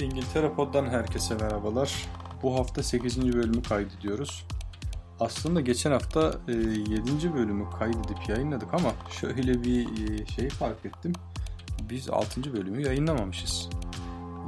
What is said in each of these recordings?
İngiltere Pod'dan herkese merhabalar. Bu hafta 8. bölümü kaydediyoruz. Aslında geçen hafta 7. bölümü kaydedip yayınladık ama şöyle bir şey fark ettim. Biz 6. bölümü yayınlamamışız.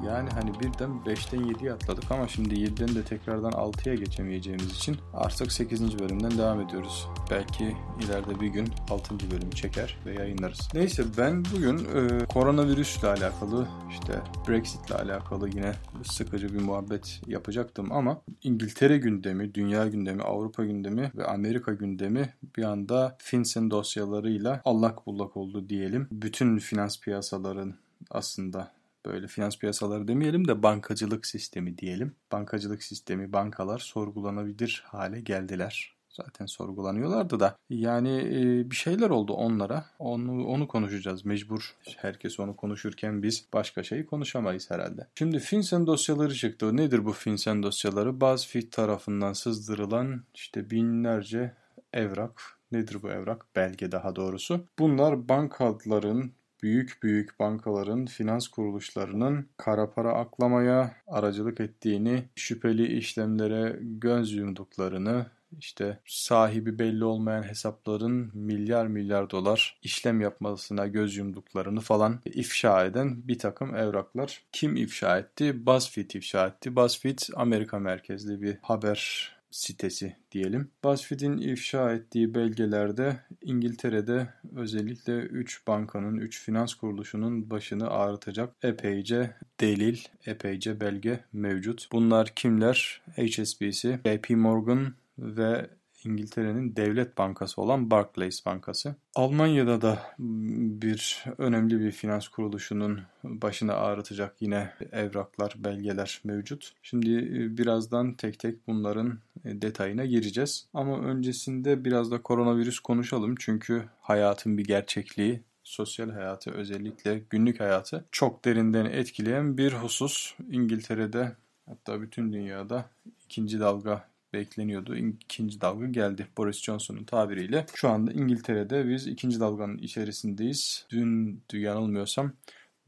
Yani hani birden 5'ten 7'ye atladık ama şimdi 7'den de tekrardan 6'ya geçemeyeceğimiz için artık 8. bölümden devam ediyoruz. Belki ileride bir gün 6. bölümü çeker ve yayınlarız. Neyse ben bugün e, koronavirüsle alakalı işte Brexit'le alakalı yine sıkıcı bir muhabbet yapacaktım ama İngiltere gündemi, dünya gündemi, Avrupa gündemi ve Amerika gündemi bir anda FinCEN dosyalarıyla allak bullak oldu diyelim. Bütün finans piyasaların aslında böyle finans piyasaları demeyelim de bankacılık sistemi diyelim. Bankacılık sistemi, bankalar sorgulanabilir hale geldiler. Zaten sorgulanıyorlardı da. Yani e, bir şeyler oldu onlara. Onu onu konuşacağız. Mecbur herkes onu konuşurken biz başka şeyi konuşamayız herhalde. Şimdi FinCEN dosyaları çıktı. Nedir bu FinCEN dosyaları? BuzzFeed tarafından sızdırılan işte binlerce evrak. Nedir bu evrak? Belge daha doğrusu. Bunlar bankaların büyük büyük bankaların finans kuruluşlarının kara para aklamaya aracılık ettiğini, şüpheli işlemlere göz yumduklarını, işte sahibi belli olmayan hesapların milyar milyar dolar işlem yapmasına göz yumduklarını falan ifşa eden bir takım evraklar. Kim ifşa etti? BuzzFeed ifşa etti. BuzzFeed Amerika merkezli bir haber sitesi diyelim. BuzzFeed'in ifşa ettiği belgelerde İngiltere'de özellikle 3 bankanın, 3 finans kuruluşunun başını ağrıtacak epeyce delil, epeyce belge mevcut. Bunlar kimler? HSBC, JP Morgan ve İngiltere'nin devlet bankası olan Barclays Bankası. Almanya'da da bir önemli bir finans kuruluşunun başına ağrıtacak yine evraklar, belgeler mevcut. Şimdi e, birazdan tek tek bunların e, detayına gireceğiz. Ama öncesinde biraz da koronavirüs konuşalım. Çünkü hayatın bir gerçekliği, sosyal hayatı özellikle günlük hayatı çok derinden etkileyen bir husus. İngiltere'de hatta bütün dünyada ikinci dalga bekleniyordu. İkinci dalga geldi Boris Johnson'un tabiriyle. Şu anda İngiltere'de biz ikinci dalganın içerisindeyiz. Dün yanılmıyorsam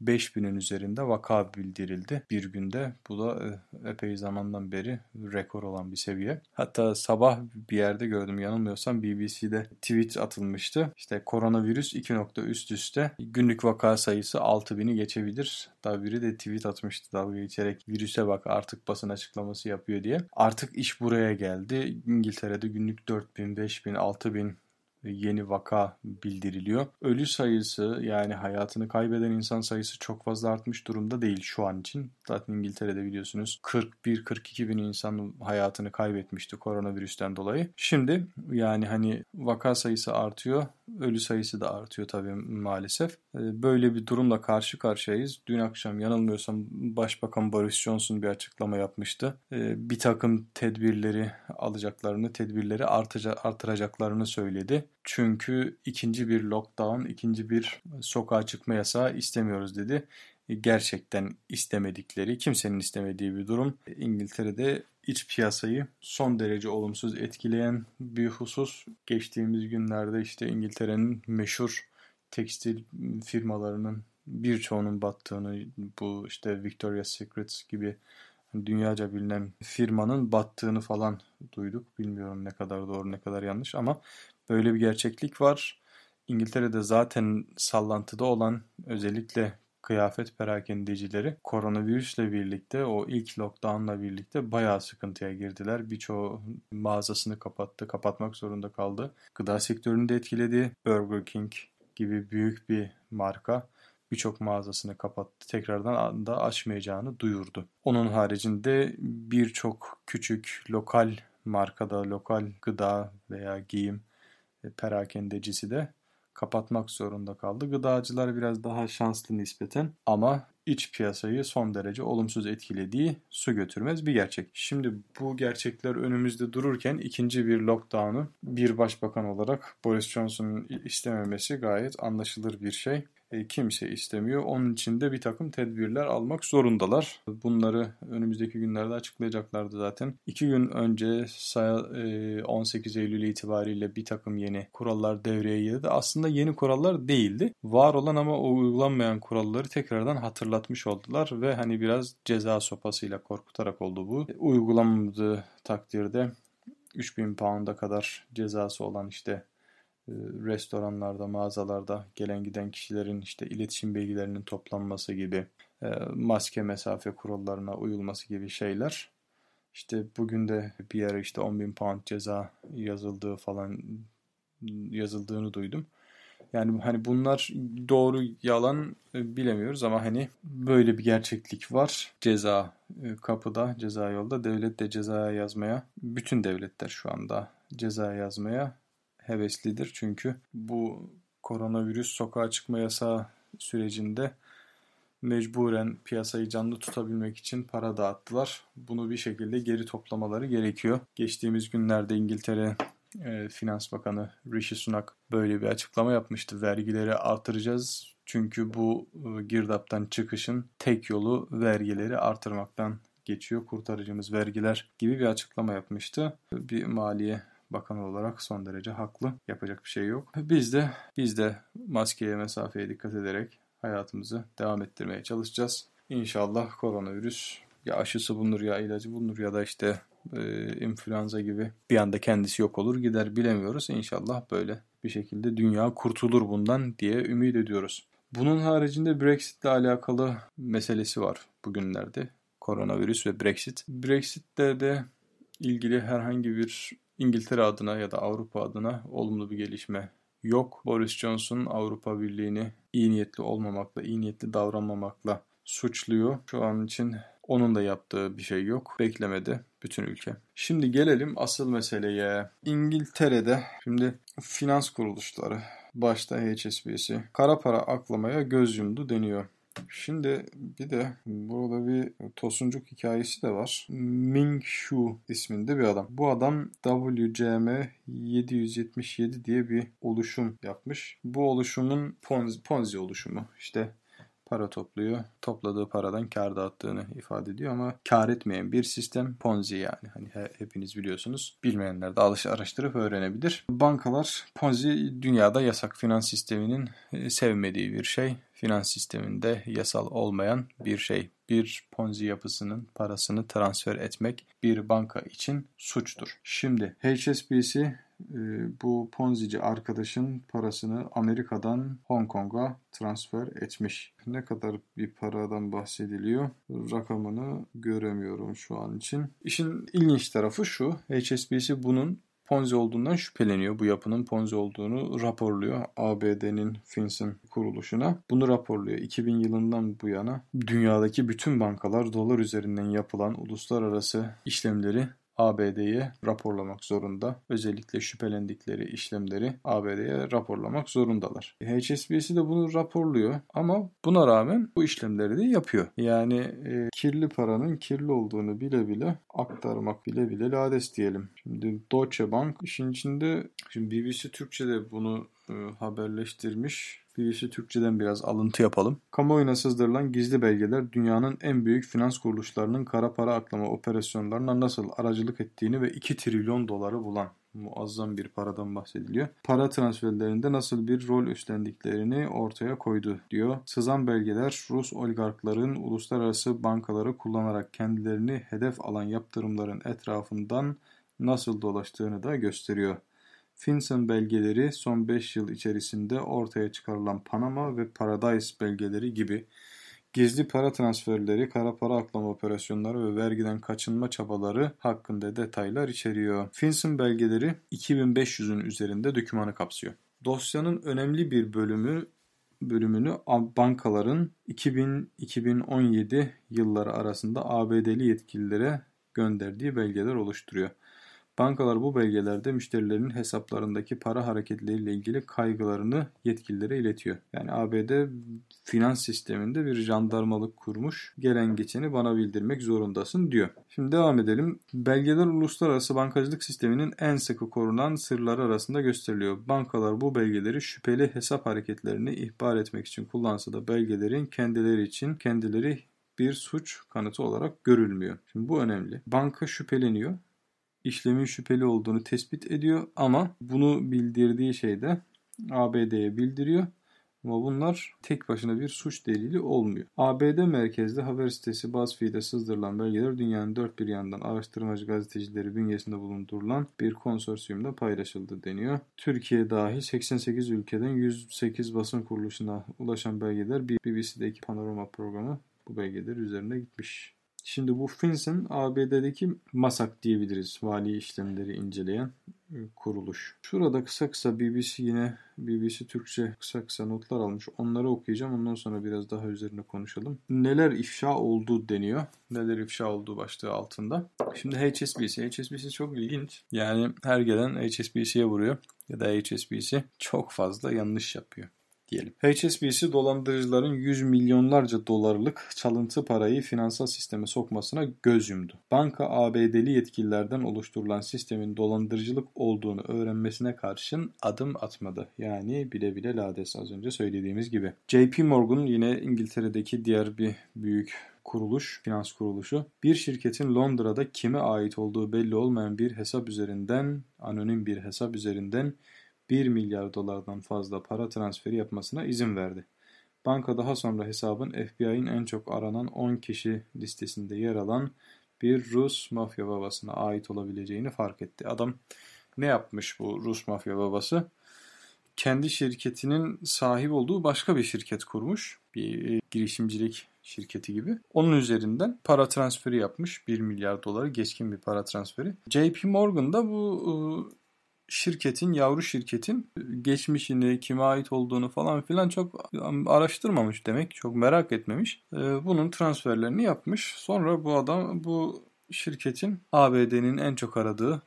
5000'in üzerinde vaka bildirildi bir günde. Bu da e, epey zamandan beri rekor olan bir seviye. Hatta sabah bir yerde gördüm yanılmıyorsam BBC'de tweet atılmıştı. İşte koronavirüs 2 nokta üst üste günlük vaka sayısı 6000'i geçebilir. Daha biri de tweet atmıştı dalga geçerek virüse bak artık basın açıklaması yapıyor diye. Artık iş buraya geldi. İngiltere'de günlük 4000, 5000, 6000 yeni vaka bildiriliyor. Ölü sayısı yani hayatını kaybeden insan sayısı çok fazla artmış durumda değil şu an için. Zaten İngiltere'de biliyorsunuz 41-42 bin insan hayatını kaybetmişti koronavirüsten dolayı. Şimdi yani hani vaka sayısı artıyor, ölü sayısı da artıyor tabii maalesef. Ee, böyle bir durumla karşı karşıyayız. Dün akşam yanılmıyorsam Başbakan Boris Johnson bir açıklama yapmıştı. Ee, bir takım tedbirleri alacaklarını, tedbirleri artıracaklarını söyledi. Çünkü ikinci bir lockdown, ikinci bir sokağa çıkma yasağı istemiyoruz dedi. Gerçekten istemedikleri, kimsenin istemediği bir durum. İngiltere'de iç piyasayı son derece olumsuz etkileyen bir husus. Geçtiğimiz günlerde işte İngiltere'nin meşhur tekstil firmalarının birçoğunun battığını, bu işte Victoria's Secret gibi dünyaca bilinen firmanın battığını falan duyduk. Bilmiyorum ne kadar doğru ne kadar yanlış ama Böyle bir gerçeklik var. İngiltere'de zaten sallantıda olan özellikle kıyafet perakendecileri koronavirüsle birlikte o ilk lockdownla birlikte bayağı sıkıntıya girdiler. Birçoğu mağazasını kapattı, kapatmak zorunda kaldı. Gıda sektörünü de etkiledi. Burger King gibi büyük bir marka birçok mağazasını kapattı. Tekrardan da açmayacağını duyurdu. Onun haricinde birçok küçük lokal markada, lokal gıda veya giyim perakendecisi de kapatmak zorunda kaldı. Gıdacılar biraz daha şanslı nispeten ama iç piyasayı son derece olumsuz etkilediği su götürmez bir gerçek. Şimdi bu gerçekler önümüzde dururken ikinci bir lockdown'u bir başbakan olarak Boris Johnson'un istememesi gayet anlaşılır bir şey. E, kimse istemiyor. Onun için de bir takım tedbirler almak zorundalar. Bunları önümüzdeki günlerde açıklayacaklardı zaten. İki gün önce 18 e, Eylül itibariyle bir takım yeni kurallar devreye girdi. Aslında yeni kurallar değildi. Var olan ama uygulanmayan kuralları tekrardan hatırlatmış oldular ve hani biraz ceza sopasıyla korkutarak oldu bu. Uygulanmadığı takdirde 3000 pound'a kadar cezası olan işte restoranlarda, mağazalarda gelen giden kişilerin işte iletişim bilgilerinin toplanması gibi, e, maske mesafe kurallarına uyulması gibi şeyler. İşte bugün de bir yere işte 10 bin pound ceza yazıldığı falan yazıldığını duydum. Yani hani bunlar doğru yalan e, bilemiyoruz ama hani böyle bir gerçeklik var. Ceza kapıda, ceza yolda. Devlet de cezaya yazmaya, bütün devletler şu anda ceza yazmaya heveslidir. Çünkü bu koronavirüs sokağa çıkma yasağı sürecinde mecburen piyasayı canlı tutabilmek için para dağıttılar. Bunu bir şekilde geri toplamaları gerekiyor. Geçtiğimiz günlerde İngiltere e, Finans Bakanı Rishi Sunak böyle bir açıklama yapmıştı. Vergileri artıracağız çünkü bu e, girdaptan çıkışın tek yolu vergileri artırmaktan geçiyor. Kurtarıcımız vergiler gibi bir açıklama yapmıştı. Bir maliye bakanı olarak son derece haklı. Yapacak bir şey yok. Biz de biz de maskeye, mesafeye dikkat ederek hayatımızı devam ettirmeye çalışacağız. İnşallah koronavirüs ya aşısı bulunur ya ilacı bulunur ya da işte e, influenza gibi bir anda kendisi yok olur gider bilemiyoruz. İnşallah böyle bir şekilde dünya kurtulur bundan diye ümit ediyoruz. Bunun haricinde Brexit ile alakalı meselesi var bugünlerde. Koronavirüs ve Brexit. Brexit'te de ilgili herhangi bir İngiltere adına ya da Avrupa adına olumlu bir gelişme yok. Boris Johnson Avrupa Birliği'ni iyi niyetli olmamakla, iyi niyetli davranmamakla suçluyor. Şu an için onun da yaptığı bir şey yok. Beklemedi bütün ülke. Şimdi gelelim asıl meseleye. İngiltere'de şimdi finans kuruluşları başta HSBC kara para aklamaya göz yumdu deniyor. Şimdi bir de burada bir tosuncuk hikayesi de var. Ming Shu isminde bir adam. Bu adam WCM 777 diye bir oluşum yapmış. Bu oluşumun Ponzi, Ponzi oluşumu. İşte para topluyor. Topladığı paradan kar dağıttığını ifade ediyor ama kar etmeyen bir sistem Ponzi yani. Hani hepiniz biliyorsunuz. Bilmeyenler de alış araştırıp öğrenebilir. Bankalar Ponzi dünyada yasak finans sisteminin e, sevmediği bir şey. Finans sisteminde yasal olmayan bir şey. Bir Ponzi yapısının parasını transfer etmek bir banka için suçtur. Şimdi HSBC bu Ponzi'ci arkadaşın parasını Amerika'dan Hong Kong'a transfer etmiş. Ne kadar bir paradan bahsediliyor rakamını göremiyorum şu an için. İşin ilginç tarafı şu HSBC bunun Ponzi olduğundan şüpheleniyor. Bu yapının Ponzi olduğunu raporluyor ABD'nin FinCEN kuruluşuna. Bunu raporluyor. 2000 yılından bu yana dünyadaki bütün bankalar dolar üzerinden yapılan uluslararası işlemleri ABD'ye raporlamak zorunda. Özellikle şüphelendikleri işlemleri ABD'ye raporlamak zorundalar. HSBC de bunu raporluyor ama buna rağmen bu işlemleri de yapıyor. Yani e, kirli paranın kirli olduğunu bile bile aktarmak bile bile lades diyelim. Şimdi Deutsche Bank işin içinde şimdi BBC Türkçe'de bunu haberleştirmiş. BBC Türkçe'den biraz alıntı yapalım. Kamuoyuna sızdırılan gizli belgeler dünyanın en büyük finans kuruluşlarının kara para aklama operasyonlarına nasıl aracılık ettiğini ve 2 trilyon doları bulan muazzam bir paradan bahsediliyor. Para transferlerinde nasıl bir rol üstlendiklerini ortaya koydu diyor. Sızan belgeler Rus oligarkların uluslararası bankaları kullanarak kendilerini hedef alan yaptırımların etrafından nasıl dolaştığını da gösteriyor. FinCEN belgeleri son 5 yıl içerisinde ortaya çıkarılan Panama ve Paradise belgeleri gibi gizli para transferleri, kara para aklama operasyonları ve vergiden kaçınma çabaları hakkında detaylar içeriyor. FinCEN belgeleri 2500'ün üzerinde dokümanı kapsıyor. Dosyanın önemli bir bölümü bölümünü bankaların 2000-2017 yılları arasında ABD'li yetkililere gönderdiği belgeler oluşturuyor. Bankalar bu belgelerde müşterilerin hesaplarındaki para hareketleriyle ilgili kaygılarını yetkililere iletiyor. Yani ABD finans sisteminde bir jandarmalık kurmuş. Gelen geçeni bana bildirmek zorundasın diyor. Şimdi devam edelim. Belgeler uluslararası bankacılık sisteminin en sıkı korunan sırları arasında gösteriliyor. Bankalar bu belgeleri şüpheli hesap hareketlerini ihbar etmek için kullansa da belgelerin kendileri için kendileri bir suç kanıtı olarak görülmüyor. Şimdi bu önemli. Banka şüpheleniyor işlemin şüpheli olduğunu tespit ediyor ama bunu bildirdiği şeyde ABD'ye bildiriyor. Ama bunlar tek başına bir suç delili olmuyor. ABD merkezli haber sitesi BuzzFeed'e sızdırılan belgeler dünyanın dört bir yandan araştırmacı gazetecileri bünyesinde bulundurulan bir konsorsiyumda paylaşıldı deniyor. Türkiye dahil 88 ülkeden 108 basın kuruluşuna ulaşan belgeler BBC'deki panorama programı bu belgeler üzerine gitmiş. Şimdi bu FinCEN ABD'deki MASAK diyebiliriz. Vali işlemleri inceleyen e, kuruluş. Şurada kısa kısa BBC yine BBC Türkçe kısa kısa notlar almış. Onları okuyacağım. Ondan sonra biraz daha üzerine konuşalım. Neler ifşa oldu deniyor. Neler ifşa olduğu başlığı altında. Şimdi HSBC. HSBC çok ilginç. Yani her gelen HSBC'ye vuruyor. Ya da HSBC çok fazla yanlış yapıyor diyelim. HSBC dolandırıcıların 100 milyonlarca dolarlık çalıntı parayı finansal sisteme sokmasına göz yumdu. Banka ABD'li yetkililerden oluşturulan sistemin dolandırıcılık olduğunu öğrenmesine karşın adım atmadı. Yani bile bile lades az önce söylediğimiz gibi. JP Morgan yine İngiltere'deki diğer bir büyük kuruluş, finans kuruluşu bir şirketin Londra'da kime ait olduğu belli olmayan bir hesap üzerinden, anonim bir hesap üzerinden 1 milyar dolardan fazla para transferi yapmasına izin verdi. Banka daha sonra hesabın FBI'nin en çok aranan 10 kişi listesinde yer alan bir Rus mafya babasına ait olabileceğini fark etti. Adam ne yapmış bu Rus mafya babası? Kendi şirketinin sahip olduğu başka bir şirket kurmuş. Bir e, girişimcilik şirketi gibi. Onun üzerinden para transferi yapmış. 1 milyar doları geçkin bir para transferi. JP Morgan da bu e, şirketin, yavru şirketin geçmişini, kime ait olduğunu falan filan çok araştırmamış demek. Çok merak etmemiş. Ee, bunun transferlerini yapmış. Sonra bu adam bu şirketin ABD'nin en çok aradığı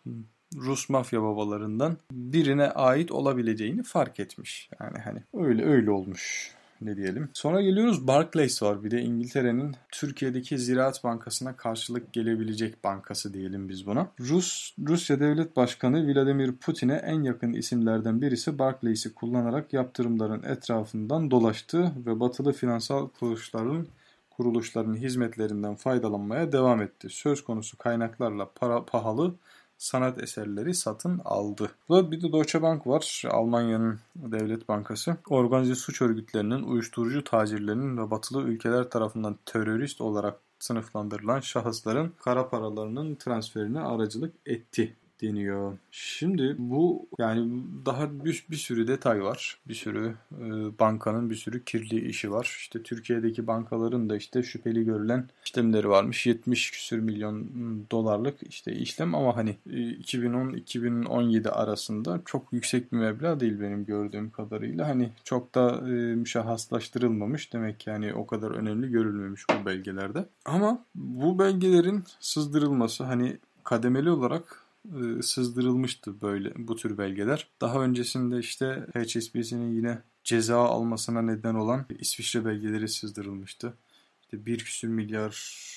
Rus mafya babalarından birine ait olabileceğini fark etmiş. Yani hani öyle öyle olmuş ne diyelim. Sonra geliyoruz Barclays var bir de İngiltere'nin Türkiye'deki Ziraat Bankası'na karşılık gelebilecek bankası diyelim biz buna. Rus Rusya Devlet Başkanı Vladimir Putin'e en yakın isimlerden birisi Barclays'i kullanarak yaptırımların etrafından dolaştı ve batılı finansal kuruluşların kuruluşların hizmetlerinden faydalanmaya devam etti. Söz konusu kaynaklarla para pahalı sanat eserleri satın aldı. Burada bir de Deutsche Bank var. Almanya'nın devlet bankası. Organize suç örgütlerinin, uyuşturucu tacirlerinin ve batılı ülkeler tarafından terörist olarak sınıflandırılan şahısların kara paralarının transferine aracılık etti deniyor. Şimdi bu yani daha bir, bir sürü detay var. Bir sürü e, bankanın bir sürü kirli işi var. İşte Türkiye'deki bankaların da işte şüpheli görülen işlemleri varmış. 70 küsür milyon dolarlık işte işlem ama hani 2010-2017 arasında çok yüksek bir meblağ değil benim gördüğüm kadarıyla. Hani çok da e, müşahhaslaştırılmamış. Demek yani o kadar önemli görülmemiş bu belgelerde. Ama bu belgelerin sızdırılması hani kademeli olarak e, sızdırılmıştı böyle bu tür belgeler. Daha öncesinde işte HSBC'nin yine ceza almasına neden olan İsviçre belgeleri sızdırılmıştı. İşte bir küsür milyar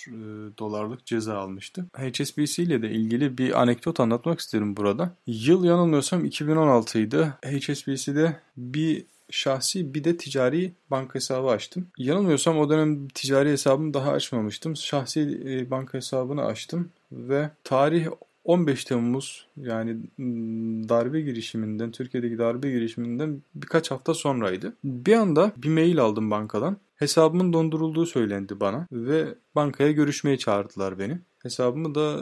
e, dolarlık ceza almıştı. HSBC ile de ilgili bir anekdot anlatmak isterim burada. Yıl yanılmıyorsam 2016 idi. HSBC'de bir şahsi bir de ticari banka hesabı açtım. Yanılmıyorsam o dönem ticari hesabımı daha açmamıştım. Şahsi e, banka hesabını açtım ve tarih 15 Temmuz yani darbe girişiminden, Türkiye'deki darbe girişiminden birkaç hafta sonraydı. Bir anda bir mail aldım bankadan. Hesabımın dondurulduğu söylendi bana ve bankaya görüşmeye çağırdılar beni. Hesabımı da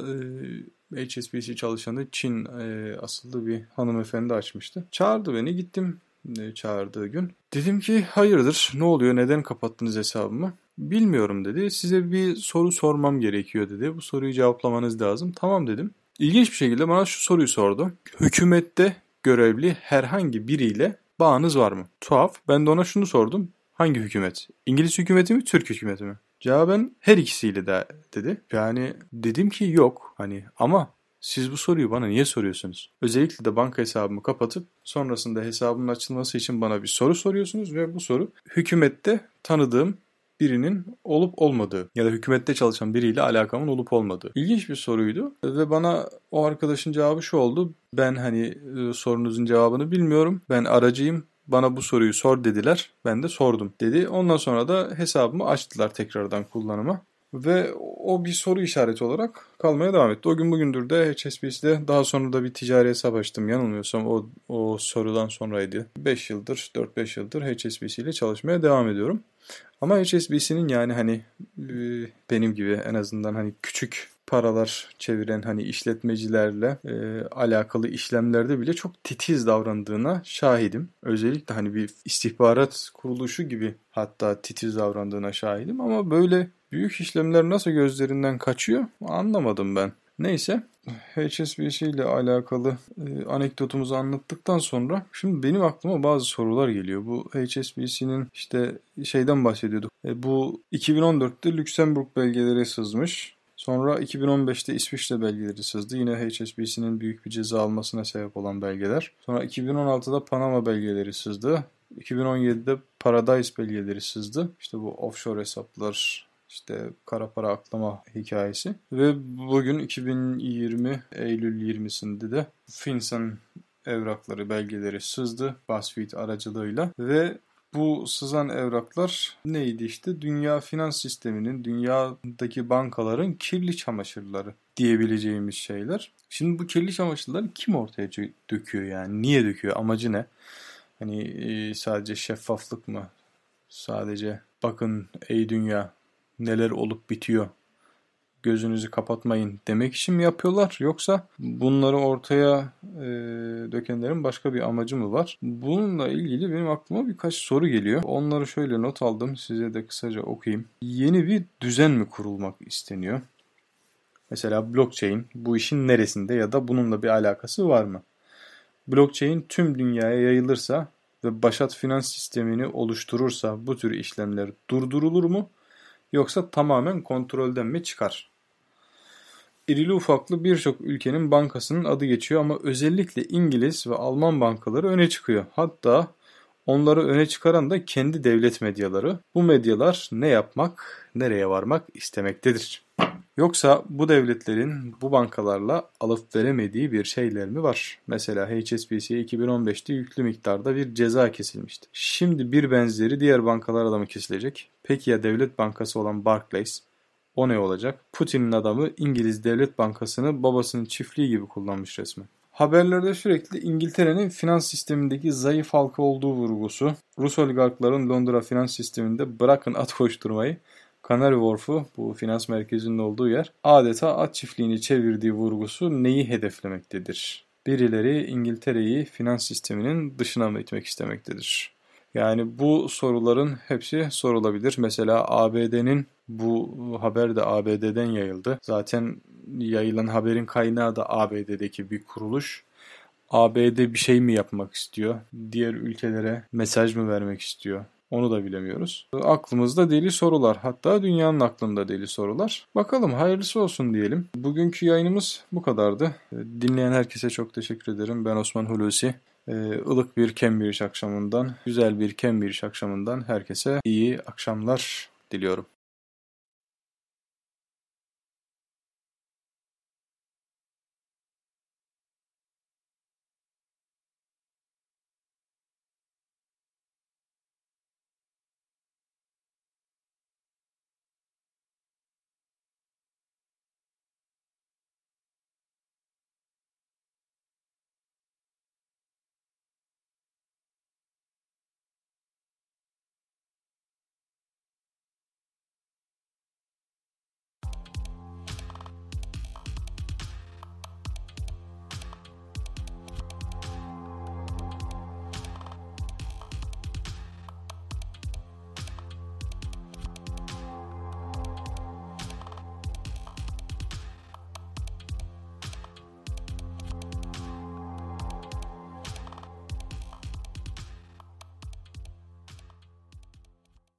e, HSBC çalışanı Çin e, asıllı bir hanımefendi açmıştı. Çağırdı beni gittim e, çağırdığı gün. Dedim ki hayırdır ne oluyor neden kapattınız hesabımı? Bilmiyorum dedi. Size bir soru sormam gerekiyor dedi. Bu soruyu cevaplamanız lazım. Tamam dedim. İlginç bir şekilde bana şu soruyu sordu. Hükümette görevli herhangi biriyle bağınız var mı? Tuhaf. Ben de ona şunu sordum. Hangi hükümet? İngiliz hükümeti mi, Türk hükümeti mi? Cevaben her ikisiyle de dedi. Yani dedim ki yok hani ama Siz bu soruyu bana niye soruyorsunuz? Özellikle de banka hesabımı kapatıp sonrasında hesabımın açılması için bana bir soru soruyorsunuz ve bu soru hükümette tanıdığım birinin olup olmadığı ya da hükümette çalışan biriyle alakamın olup olmadığı. İlginç bir soruydu ve bana o arkadaşın cevabı şu oldu. Ben hani e, sorunuzun cevabını bilmiyorum. Ben aracıyım. Bana bu soruyu sor dediler. Ben de sordum dedi. Ondan sonra da hesabımı açtılar tekrardan kullanıma. Ve o bir soru işareti olarak kalmaya devam etti. O gün bugündür de HSBC'de daha sonra da bir ticari hesap açtım. Yanılmıyorsam o, o sorudan sonraydı. 5 yıldır, 4-5 yıldır HSBC ile çalışmaya devam ediyorum. Ama HSBC'nin yani hani e, benim gibi en azından hani küçük paralar çeviren hani işletmecilerle e, alakalı işlemlerde bile çok titiz davrandığına şahidim. Özellikle hani bir istihbarat kuruluşu gibi hatta titiz davrandığına şahidim ama böyle büyük işlemler nasıl gözlerinden kaçıyor anlamadım ben. Neyse HSBC ile alakalı e, anekdotumuzu anlattıktan sonra şimdi benim aklıma bazı sorular geliyor. Bu HSBC'nin işte şeyden bahsediyorduk. E, bu 2014'te Lüksemburg belgeleri sızmış. Sonra 2015'te İsviçre belgeleri sızdı. Yine HSBC'nin büyük bir ceza almasına sebep olan belgeler. Sonra 2016'da Panama belgeleri sızdı. 2017'de Paradise belgeleri sızdı. İşte bu offshore hesaplar işte kara para aklama hikayesi. Ve bugün 2020 Eylül 20'sinde de FinCEN evrakları, belgeleri sızdı BuzzFeed aracılığıyla ve bu sızan evraklar neydi işte? Dünya finans sisteminin, dünyadaki bankaların kirli çamaşırları diyebileceğimiz şeyler. Şimdi bu kirli çamaşırları kim ortaya döküyor yani? Niye döküyor? Amacı ne? Hani e, sadece şeffaflık mı? Sadece bakın ey dünya neler olup bitiyor gözünüzü kapatmayın demek için mi yapıyorlar yoksa bunları ortaya e, dökenlerin başka bir amacı mı var? Bununla ilgili benim aklıma birkaç soru geliyor. Onları şöyle not aldım size de kısaca okuyayım. Yeni bir düzen mi kurulmak isteniyor? Mesela blockchain bu işin neresinde ya da bununla bir alakası var mı? Blockchain tüm dünyaya yayılırsa ve başat finans sistemini oluşturursa bu tür işlemler durdurulur mu? Yoksa tamamen kontrolden mi çıkar? İrili ufaklı birçok ülkenin bankasının adı geçiyor ama özellikle İngiliz ve Alman bankaları öne çıkıyor. Hatta onları öne çıkaran da kendi devlet medyaları. Bu medyalar ne yapmak, nereye varmak istemektedir. Yoksa bu devletlerin bu bankalarla alıp veremediği bir şeyler mi var? Mesela HSBC'ye 2015'te yüklü miktarda bir ceza kesilmişti. Şimdi bir benzeri diğer bankalara da mı kesilecek? Peki ya devlet bankası olan Barclays? O ne olacak? Putin'in adamı İngiliz Devlet Bankası'nı babasının çiftliği gibi kullanmış resmen. Haberlerde sürekli İngiltere'nin finans sistemindeki zayıf halka olduğu vurgusu, Rus oligarkların Londra finans sisteminde bırakın at koşturmayı, Canary Wharf'u bu finans merkezinin olduğu yer adeta at çiftliğini çevirdiği vurgusu neyi hedeflemektedir? Birileri İngiltere'yi finans sisteminin dışına mı itmek istemektedir? Yani bu soruların hepsi sorulabilir. Mesela ABD'nin bu haber de ABD'den yayıldı. Zaten yayılan haberin kaynağı da ABD'deki bir kuruluş. ABD bir şey mi yapmak istiyor? Diğer ülkelere mesaj mı vermek istiyor? Onu da bilemiyoruz. Aklımızda deli sorular. Hatta dünyanın aklında deli sorular. Bakalım hayırlısı olsun diyelim. Bugünkü yayınımız bu kadardı. Dinleyen herkese çok teşekkür ederim. Ben Osman Hulusi. Ilık ee, bir Cambridge akşamından, güzel bir Cambridge akşamından herkese iyi akşamlar diliyorum.